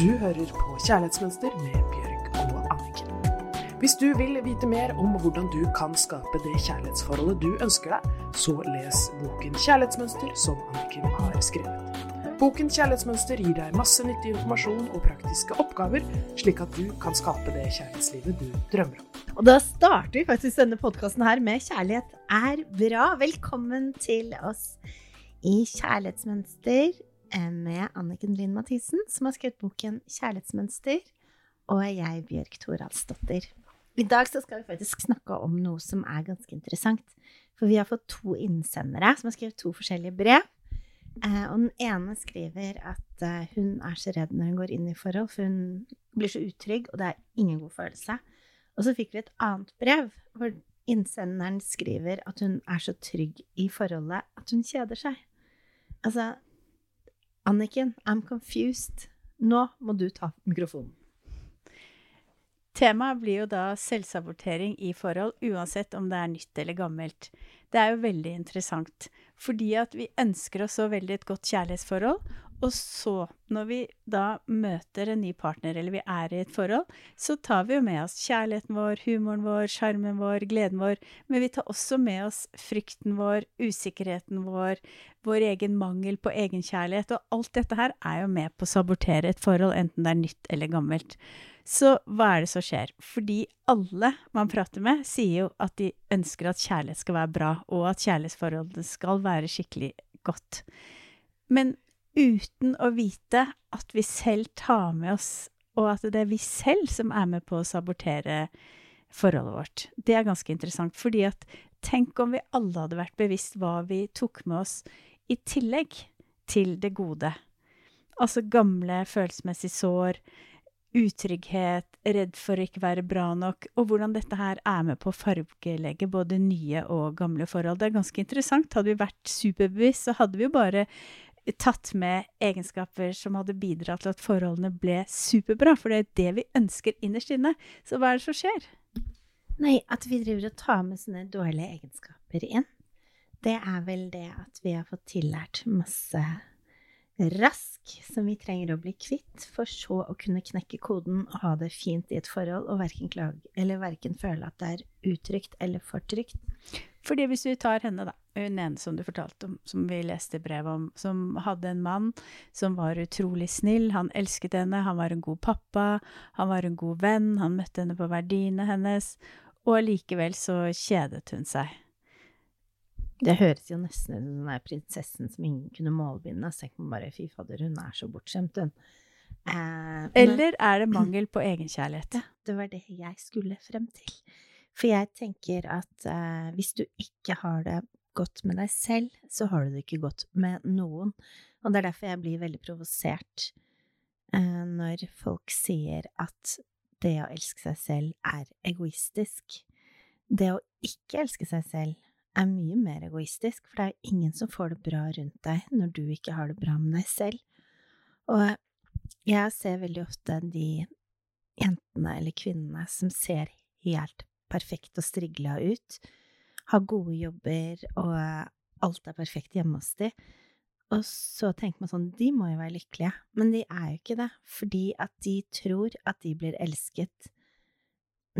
Du hører på Kjærlighetsmønster med Bjørg og Anniken. Hvis du vil vite mer om hvordan du kan skape det kjærlighetsforholdet du ønsker deg, så les boken Kjærlighetsmønster som Anniken har skrevet. Boken Kjærlighetsmønster gir deg masse nyttig informasjon og praktiske oppgaver, slik at du kan skape det kjærlighetslivet du drømmer om. Og da starter vi faktisk denne podkasten her med 'Kjærlighet er bra'. Velkommen til oss i Kjærlighetsmønster med Anniken Lind Mathisen, som har skrevet boken 'Kjærlighetsmønster', og jeg, Bjørk Thoralsdottir. I dag skal vi faktisk snakke om noe som er ganske interessant. For vi har fått to innsendere som har skrevet to forskjellige brev. Eh, og den ene skriver at eh, hun er så redd når hun går inn i forhold, for hun blir så utrygg, og det er ingen god følelse. Og så fikk vi et annet brev hvor innsenderen skriver at hun er så trygg i forholdet at hun kjeder seg. Altså, Anniken, I'm confused. Nå må du ta mikrofonen. Temaet blir jo da selvsabotering i forhold, uansett om det er nytt eller gammelt. Det er jo veldig interessant, fordi at vi ønsker oss så veldig et godt kjærlighetsforhold, og så, når vi da møter en ny partner, eller vi er i et forhold, så tar vi jo med oss kjærligheten vår, humoren vår, sjarmen vår, gleden vår, men vi tar også med oss frykten vår, usikkerheten vår, vår egen mangel på egenkjærlighet, og alt dette her er jo med på å sabotere et forhold, enten det er nytt eller gammelt. Så hva er det som skjer? Fordi alle man prater med, sier jo at de ønsker at kjærlighet skal være bra, og at kjærlighetsforholdet skal være skikkelig godt. Men uten å vite at vi selv tar med oss, og at det er vi selv som er med på å sabotere forholdet vårt. Det er ganske interessant, fordi at tenk om vi alle hadde vært bevisst hva vi tok med oss i tillegg til det gode. Altså gamle følelsesmessige sår, utrygghet, redd for å ikke være bra nok, og hvordan dette her er med på å fargelegge både nye og gamle forhold. Det er ganske interessant. Hadde vi vært superbevisst, så hadde vi jo bare tatt med egenskaper som hadde bidratt til at forholdene ble superbra, for det er det vi ønsker innerst inne. Så hva er det som skjer? Nei, at vi driver og tar med sånne dårlige egenskaper inn, det er vel det at vi har fått tillært masse rask som vi trenger å bli kvitt, for så å kunne knekke koden og ha det fint i et forhold, og verken klage eller verken føle at det er utrygt eller for trygt. Fordi hvis vi tar henne, da, hun ene som du fortalte om, som vi leste brev om, som hadde en mann som var utrolig snill, han elsket henne, han var en god pappa, han var en god venn, han møtte henne på verdiene hennes, og allikevel så kjedet hun seg. Det høres jo nesten ut som den der prinsessen som ingen kunne målbinde. Så tenker man bare fy fader, hun er så bortskjemt, hun. Eh, Eller er det mangel på egenkjærlighet? Ja, det var det jeg skulle frem til. For jeg tenker at eh, hvis du ikke har det godt med deg selv, så har du det ikke godt med noen. Og det er derfor jeg blir veldig provosert eh, når folk sier at det å elske seg selv er egoistisk. Det å ikke elske seg selv er mye mer egoistisk, for det er ingen som får det bra rundt deg når du ikke har det bra med deg selv. Og jeg ser veldig ofte de jentene eller kvinnene som ser helt perfekt og strigla ut, har gode jobber og alt er perfekt hjemme hos de, og så tenker man sånn, de må jo være lykkelige, men de er jo ikke det, fordi at de tror at de blir elsket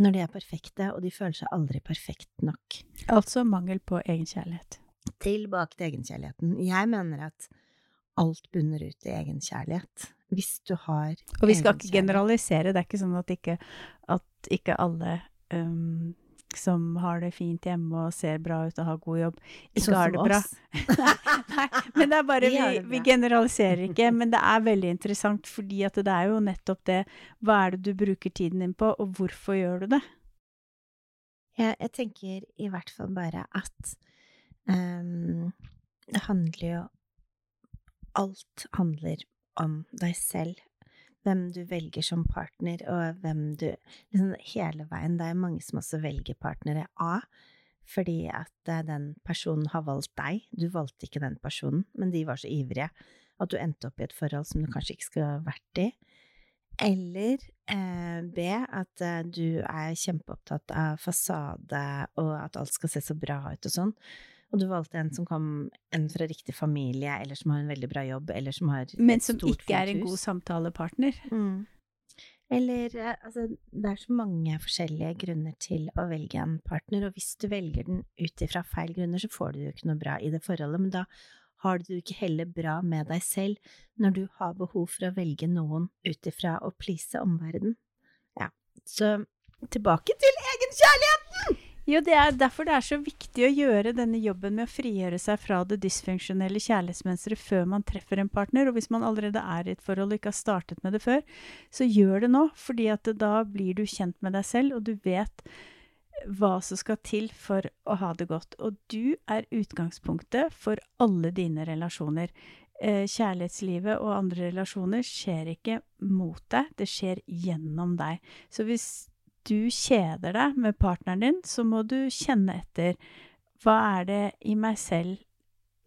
når de er perfekte, og de føler seg aldri perfekt nok. Altså mangel på egenkjærlighet. Tilbake til egenkjærligheten. Jeg mener at alt bunner ut i egenkjærlighet. Hvis du har Og vi skal ikke generalisere, det er ikke sånn at ikke, at ikke alle um, som har det fint hjemme og ser bra ut og har god jobb, ikke sånn har det bra. Nei, men det er bare vi, vi, vi, generaliserer ikke. Men det er veldig interessant, fordi at det er jo nettopp det Hva er det du bruker tiden din på, og hvorfor gjør du det? Ja, jeg tenker i hvert fall bare at um, det handler jo Alt handler om deg selv hvem du velger som partner, og hvem du liksom Hele veien. Det er mange som også velger partnere A, fordi at eh, den personen har valgt deg. Du valgte ikke den personen, men de var så ivrige at du endte opp i et forhold som du kanskje ikke skulle ha vært i. Eller eh, B, at eh, du er kjempeopptatt av fasade og at alt skal se så bra ut og sånn, og du valgte en som kom en fra riktig familie, eller som har en veldig bra jobb, eller som har et stort Men som stort, ikke er en god samtalepartner. Mm. Eller eh, altså, det er så mange forskjellige grunner til å velge en partner, og hvis du velger den ut ifra feil grunner, så får du jo ikke noe bra i det forholdet, men da har du det ikke heller bra med deg selv når du har behov for å velge noen ut ifra å please omverdenen. Ja, så tilbake til egenkjærligheten! Jo, det er derfor det er så viktig å gjøre denne jobben med å frigjøre seg fra det dysfunksjonelle kjærlighetsmønsteret før man treffer en partner. Og hvis man allerede er i et forhold og ikke har startet med det før, så gjør det nå. fordi at da blir du kjent med deg selv, og du vet hva som skal til for å ha det godt. Og du er utgangspunktet for alle dine relasjoner. Eh, kjærlighetslivet og andre relasjoner skjer ikke mot deg, det skjer gjennom deg. Så hvis du kjeder deg med partneren din, så må du kjenne etter hva er det i meg selv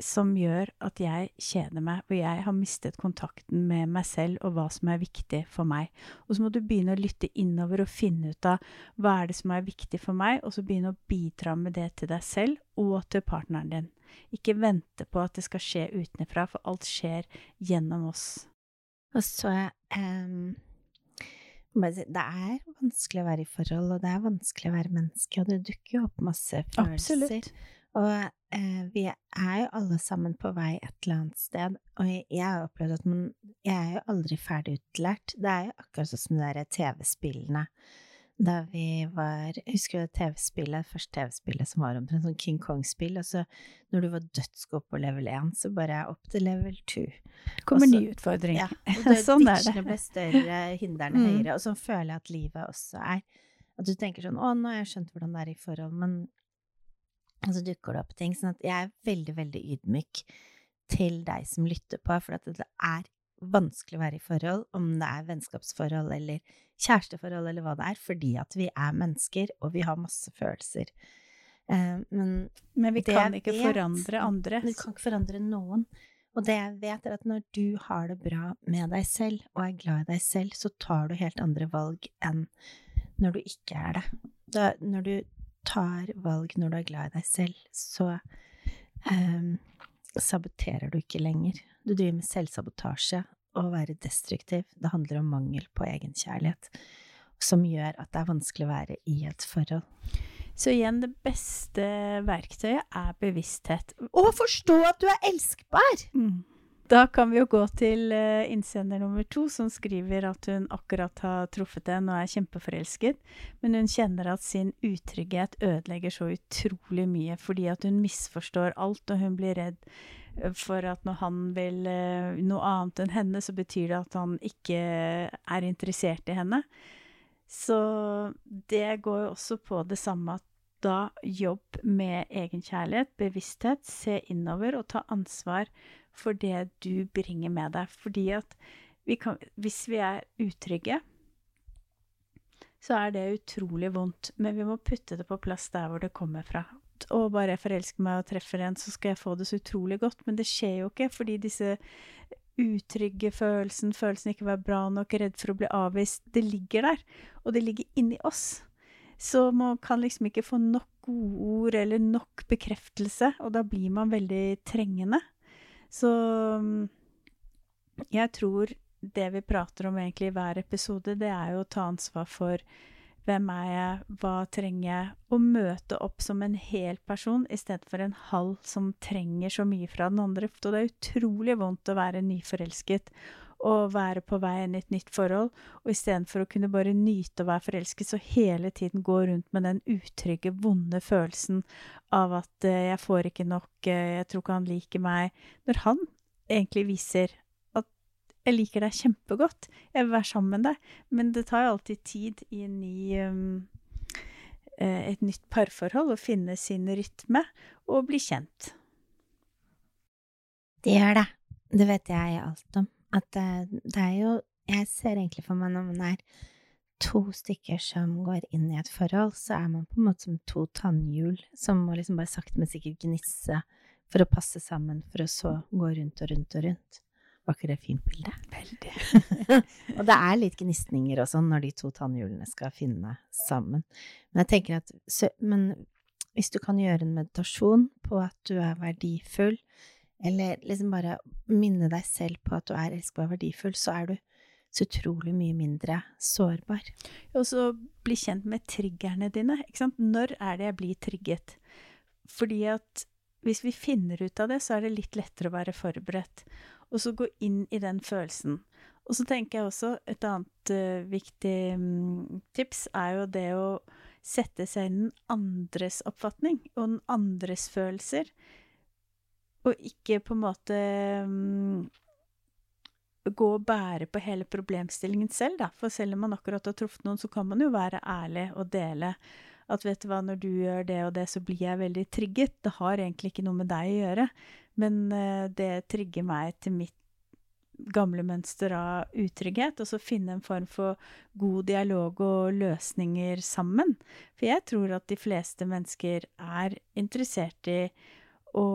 som gjør at jeg kjeder meg, hvor jeg har mistet kontakten med meg selv og hva som er viktig for meg. Og så må du begynne å lytte innover og finne ut av hva er det som er viktig for meg, og så begynne å bidra med det til deg selv og til partneren din. Ikke vente på at det skal skje utenfra, for alt skjer gjennom oss. Og så um, det er vanskelig å være i forhold, og det er vanskelig å være menneske, og det dukker jo opp masse følelser. Absolutt. Og eh, vi er jo alle sammen på vei et eller annet sted, og jeg, jeg har opplevd at man Jeg er jo aldri ferdig utlært. Det er jo akkurat sånn som de der TV-spillene. Da vi var Jeg husker det TV-spillet, første TV-spillet som var omtrent sånn King Kong-spill, og så når du var dødsgod på level 1, så bare opp til level 2. Kommer ny utfordring. Ja, og det, Sånn ditchene ble større, hindrene Mm. høyere, og sånn føler jeg at livet også er. At du tenker sånn 'Å, nå har jeg skjønt hvordan det er i forhold', men og så dukker det opp ting. Sånn at jeg er veldig, veldig ydmyk til deg som lytter på, for at det er vanskelig å være i forhold, om det er vennskapsforhold eller kjæresteforhold eller hva det er, fordi at vi er mennesker, og vi har masse følelser. Eh, men Men vi kan ikke vet- forandre andre. Vi kan ikke forandre noen. Og det jeg vet, er at når du har det bra med deg selv, og er glad i deg selv, så tar du helt andre valg enn når du ikke er det. Da, når du tar valg når du er glad i deg selv, så eh, saboterer du ikke lenger. Du driver med selvsabotasje og å være destruktiv. Det handler om mangel på egenkjærlighet, som gjør at det er vanskelig å være i et forhold. Så igjen, det beste verktøyet er bevissthet. Og forstå at du er elskbar! Da kan vi jo gå til eh, innsender nummer to, som skriver at hun akkurat har truffet en og er kjempeforelsket, men hun kjenner at sin utrygghet ødelegger så utrolig mye, fordi at hun misforstår alt, og hun blir redd eh, for at når han vil eh, noe annet enn henne, så betyr det at han ikke er interessert i henne. Så det går jo også på det samme at da jobb med egenkjærlighet, bevissthet, se innover og ta ansvar for det du bringer med deg. Fordi at vi kan, hvis vi er utrygge, så er det utrolig vondt. Men vi må putte det på plass der hvor det kommer fra. Og bare jeg forelsker meg og treffer en, så skal jeg få det så utrolig godt. Men det skjer jo ikke, fordi disse utrygge følelsen, følelsen ikke være bra nok, redd for å bli avvist, det ligger der. Og det ligger inni oss. Så man kan liksom ikke få nok godord eller nok bekreftelse, og da blir man veldig trengende. Så mm, jeg tror det vi prater om egentlig i hver episode, det er jo å ta ansvar for hvem er jeg, hva trenger jeg, og møte opp som en hel person i stedet for en halv som trenger så mye fra den andre. For det er utrolig vondt å være nyforelsket og være på vei inn i et nytt forhold, og istedenfor å kunne bare nyte å være forelsket, så hele tiden gå rundt med den utrygge, vonde følelsen av at eh, jeg får ikke nok, eh, jeg tror ikke han liker meg, når han egentlig viser at jeg liker deg kjempegodt, jeg vil være sammen med deg, men det tar jo alltid tid i en ny um, eh, et nytt parforhold å finne sin rytme og bli kjent. Det gjør det. Det vet jeg alt om. At det, det er jo Jeg ser egentlig for meg når man er to stykker som går inn i et forhold, så er man på en måte som to tannhjul som må liksom bare sakte, men sikkert gnisse for å passe sammen, for å så gå rundt og rundt og rundt. Var ikke det et fint bilde? Veldig. og det er litt gnisninger og sånn når de to tannhjulene skal finne sammen. Men jeg tenker at så, Men hvis du kan gjøre en meditasjon på på at du er verdifull, eller liksom bare minne deg selv på at du er elskbar og verdifull, så er du så utrolig mye mindre sårbar. Og så bli kjent med triggerne dine. Ikke sant? Når er det jeg blir trigget? Fordi at hvis vi finner ut av det, så er det litt lettere å være forberedt. Og så gå inn i den følelsen. Og så tenker jeg også et annet uh, viktig um, tips er jo det å sette seg i den andres oppfatning og den andres følelser. Og ikke på en måte um, gå og bære på hele problemstillingen selv, da. For selv om man akkurat har truffet noen, så kan man jo være ærlig og dele at vet du hva, når du gjør det og det, så blir jeg veldig trigget. Det har egentlig ikke noe med deg å gjøre, men uh, det trigger meg til mitt gamle mønster av utrygghet, og så finne en form for god dialog og løsninger sammen. For jeg tror at de fleste mennesker er interessert i å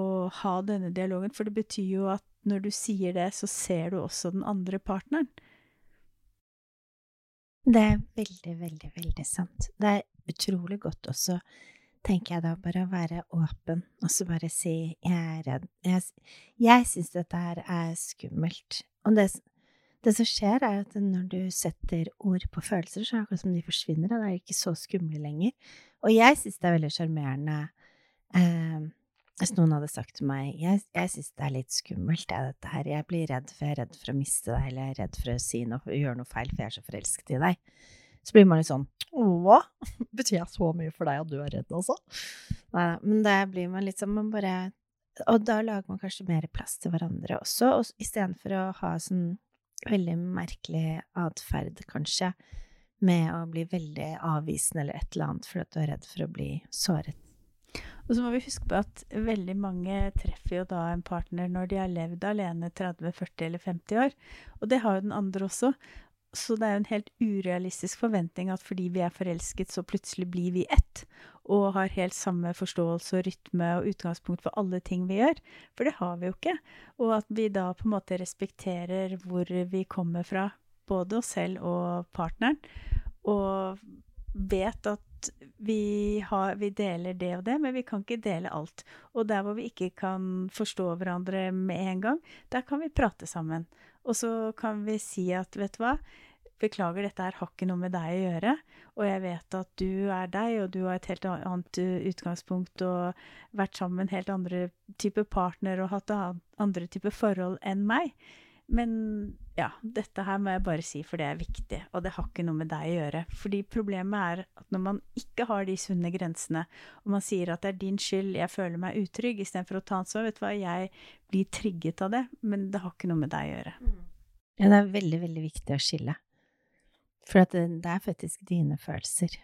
ha denne dialogen, for det betyr jo at når du sier det, så ser du også den andre partneren. Det er veldig, veldig, veldig sant. Det er utrolig godt også, tenker jeg da, bare å være åpen og så bare si 'jeg er redd'. Jeg, jeg syns dette her er skummelt. Og det, det, som skjer, er at når du setter ord på følelser, så er det akkurat som de forsvinner, da er ikke så skumle lenger. Og jeg syns det er veldig sjarmerende eh, hvis noen hadde sagt til meg jeg, jeg syns det er litt skummelt, jeg, dette her, jeg blir redd for jeg er redd for å miste deg, eller jeg er redd for å si noe, gjøre noe feil, for jeg er så forelsket i deg, så blir man litt sånn hva? Betyr jeg så mye for deg at du er redd, altså? Nei, men det blir man litt sånn, man bare Og da lager man kanskje mer plass til hverandre også, og istedenfor å ha sånn veldig merkelig atferd, kanskje, med å bli veldig avvisende eller et eller annet fordi du er redd for å bli såret. Og så må vi huske på at veldig mange treffer jo da en partner når de har levd alene 30, 40 eller 50 år. Og det har jo den andre også. Så det er jo en helt urealistisk forventning at fordi vi er forelsket, så plutselig blir vi ett. Og har helt samme forståelse og rytme og utgangspunkt for alle ting vi gjør. For det har vi jo ikke. Og at vi da på en måte respekterer hvor vi kommer fra, både oss selv og partneren. Og vet at vi, har, vi, deler det og det, men vi kan ikke dele alt. Og der hvor vi ikke kan forstå hverandre med en gang, der kan vi prate sammen. Og så kan vi si at vet du hva, beklager, dette her har ikke noe med deg å gjøre. Og jeg vet at du er deg, og du har et helt annet utgangspunkt og vært sammen med en helt andre type partner og hatt andre type forhold enn meg. Men ja, dette her må jeg bare si, for det er viktig, og det har ikke noe med deg å gjøre. Fordi problemet er at når man ikke har de sunne grensene, og man sier at det er din skyld, jeg føler meg utrygg, istedenfor å ta ansvar, vet du hva, jeg blir trigget av det, men det har ikke noe med deg å gjøre. Mm. Ja, det er veldig, veldig viktig å skille. For det, det, er faktisk dine følelser.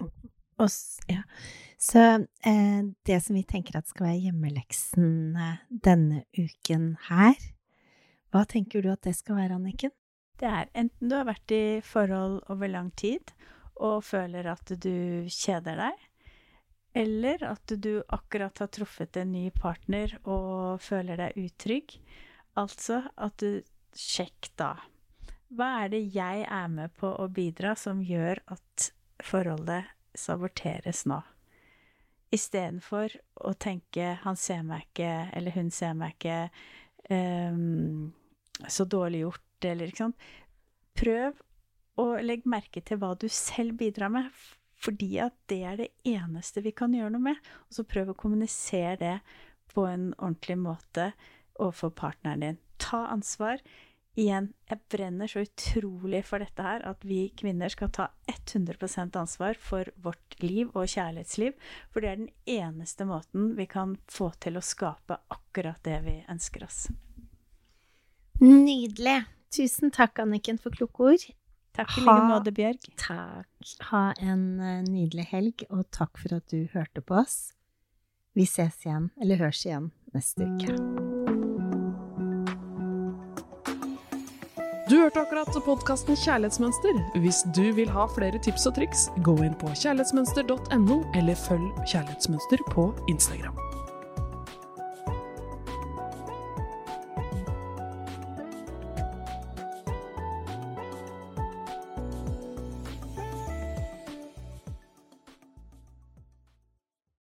Og, ja. Så eh, det som vi tenker at skal være hjemmeleksen eh, denne uken her, hva tenker du at det skal være, Anniken? Det er enten du har vært i forhold over lang tid og føler at du kjeder deg, eller at du akkurat har truffet en ny partner og føler deg utrygg. Altså at du Sjekk da. Hva er det jeg er med på å bidra som gjør at forholdet saboteres nå? Istedenfor å tenke 'han ser meg ikke', eller 'hun ser meg ikke', um, så dårlig gjort, eller ikke sant. Prøv å legge merke til hva du selv bidrar med, fordi at det er det eneste vi kan gjøre noe med. Og så prøv å kommunisere det på en ordentlig måte overfor partneren din. Ta ansvar. Igjen, jeg brenner så utrolig for dette her, at vi kvinner skal ta 100% ansvar for vårt liv og kjærlighetsliv. For det er den eneste måten vi kan få til å skape akkurat det vi ønsker oss. Nydelig. Tusen takk, Anniken, for kloke ord. Takk i like måte, Bjørg. Takk. Ha en eh, nydelig helg, og takk for at du hørte på oss. Vi ses igjen, eller høres igjen, neste uke. Du hørte akkurat podkasten Kjærlighetsmønster. Hvis du vil ha flere tips og triks, gå inn på kjærlighetsmønster.no, eller følg Kjærlighetsmønster på Instagram.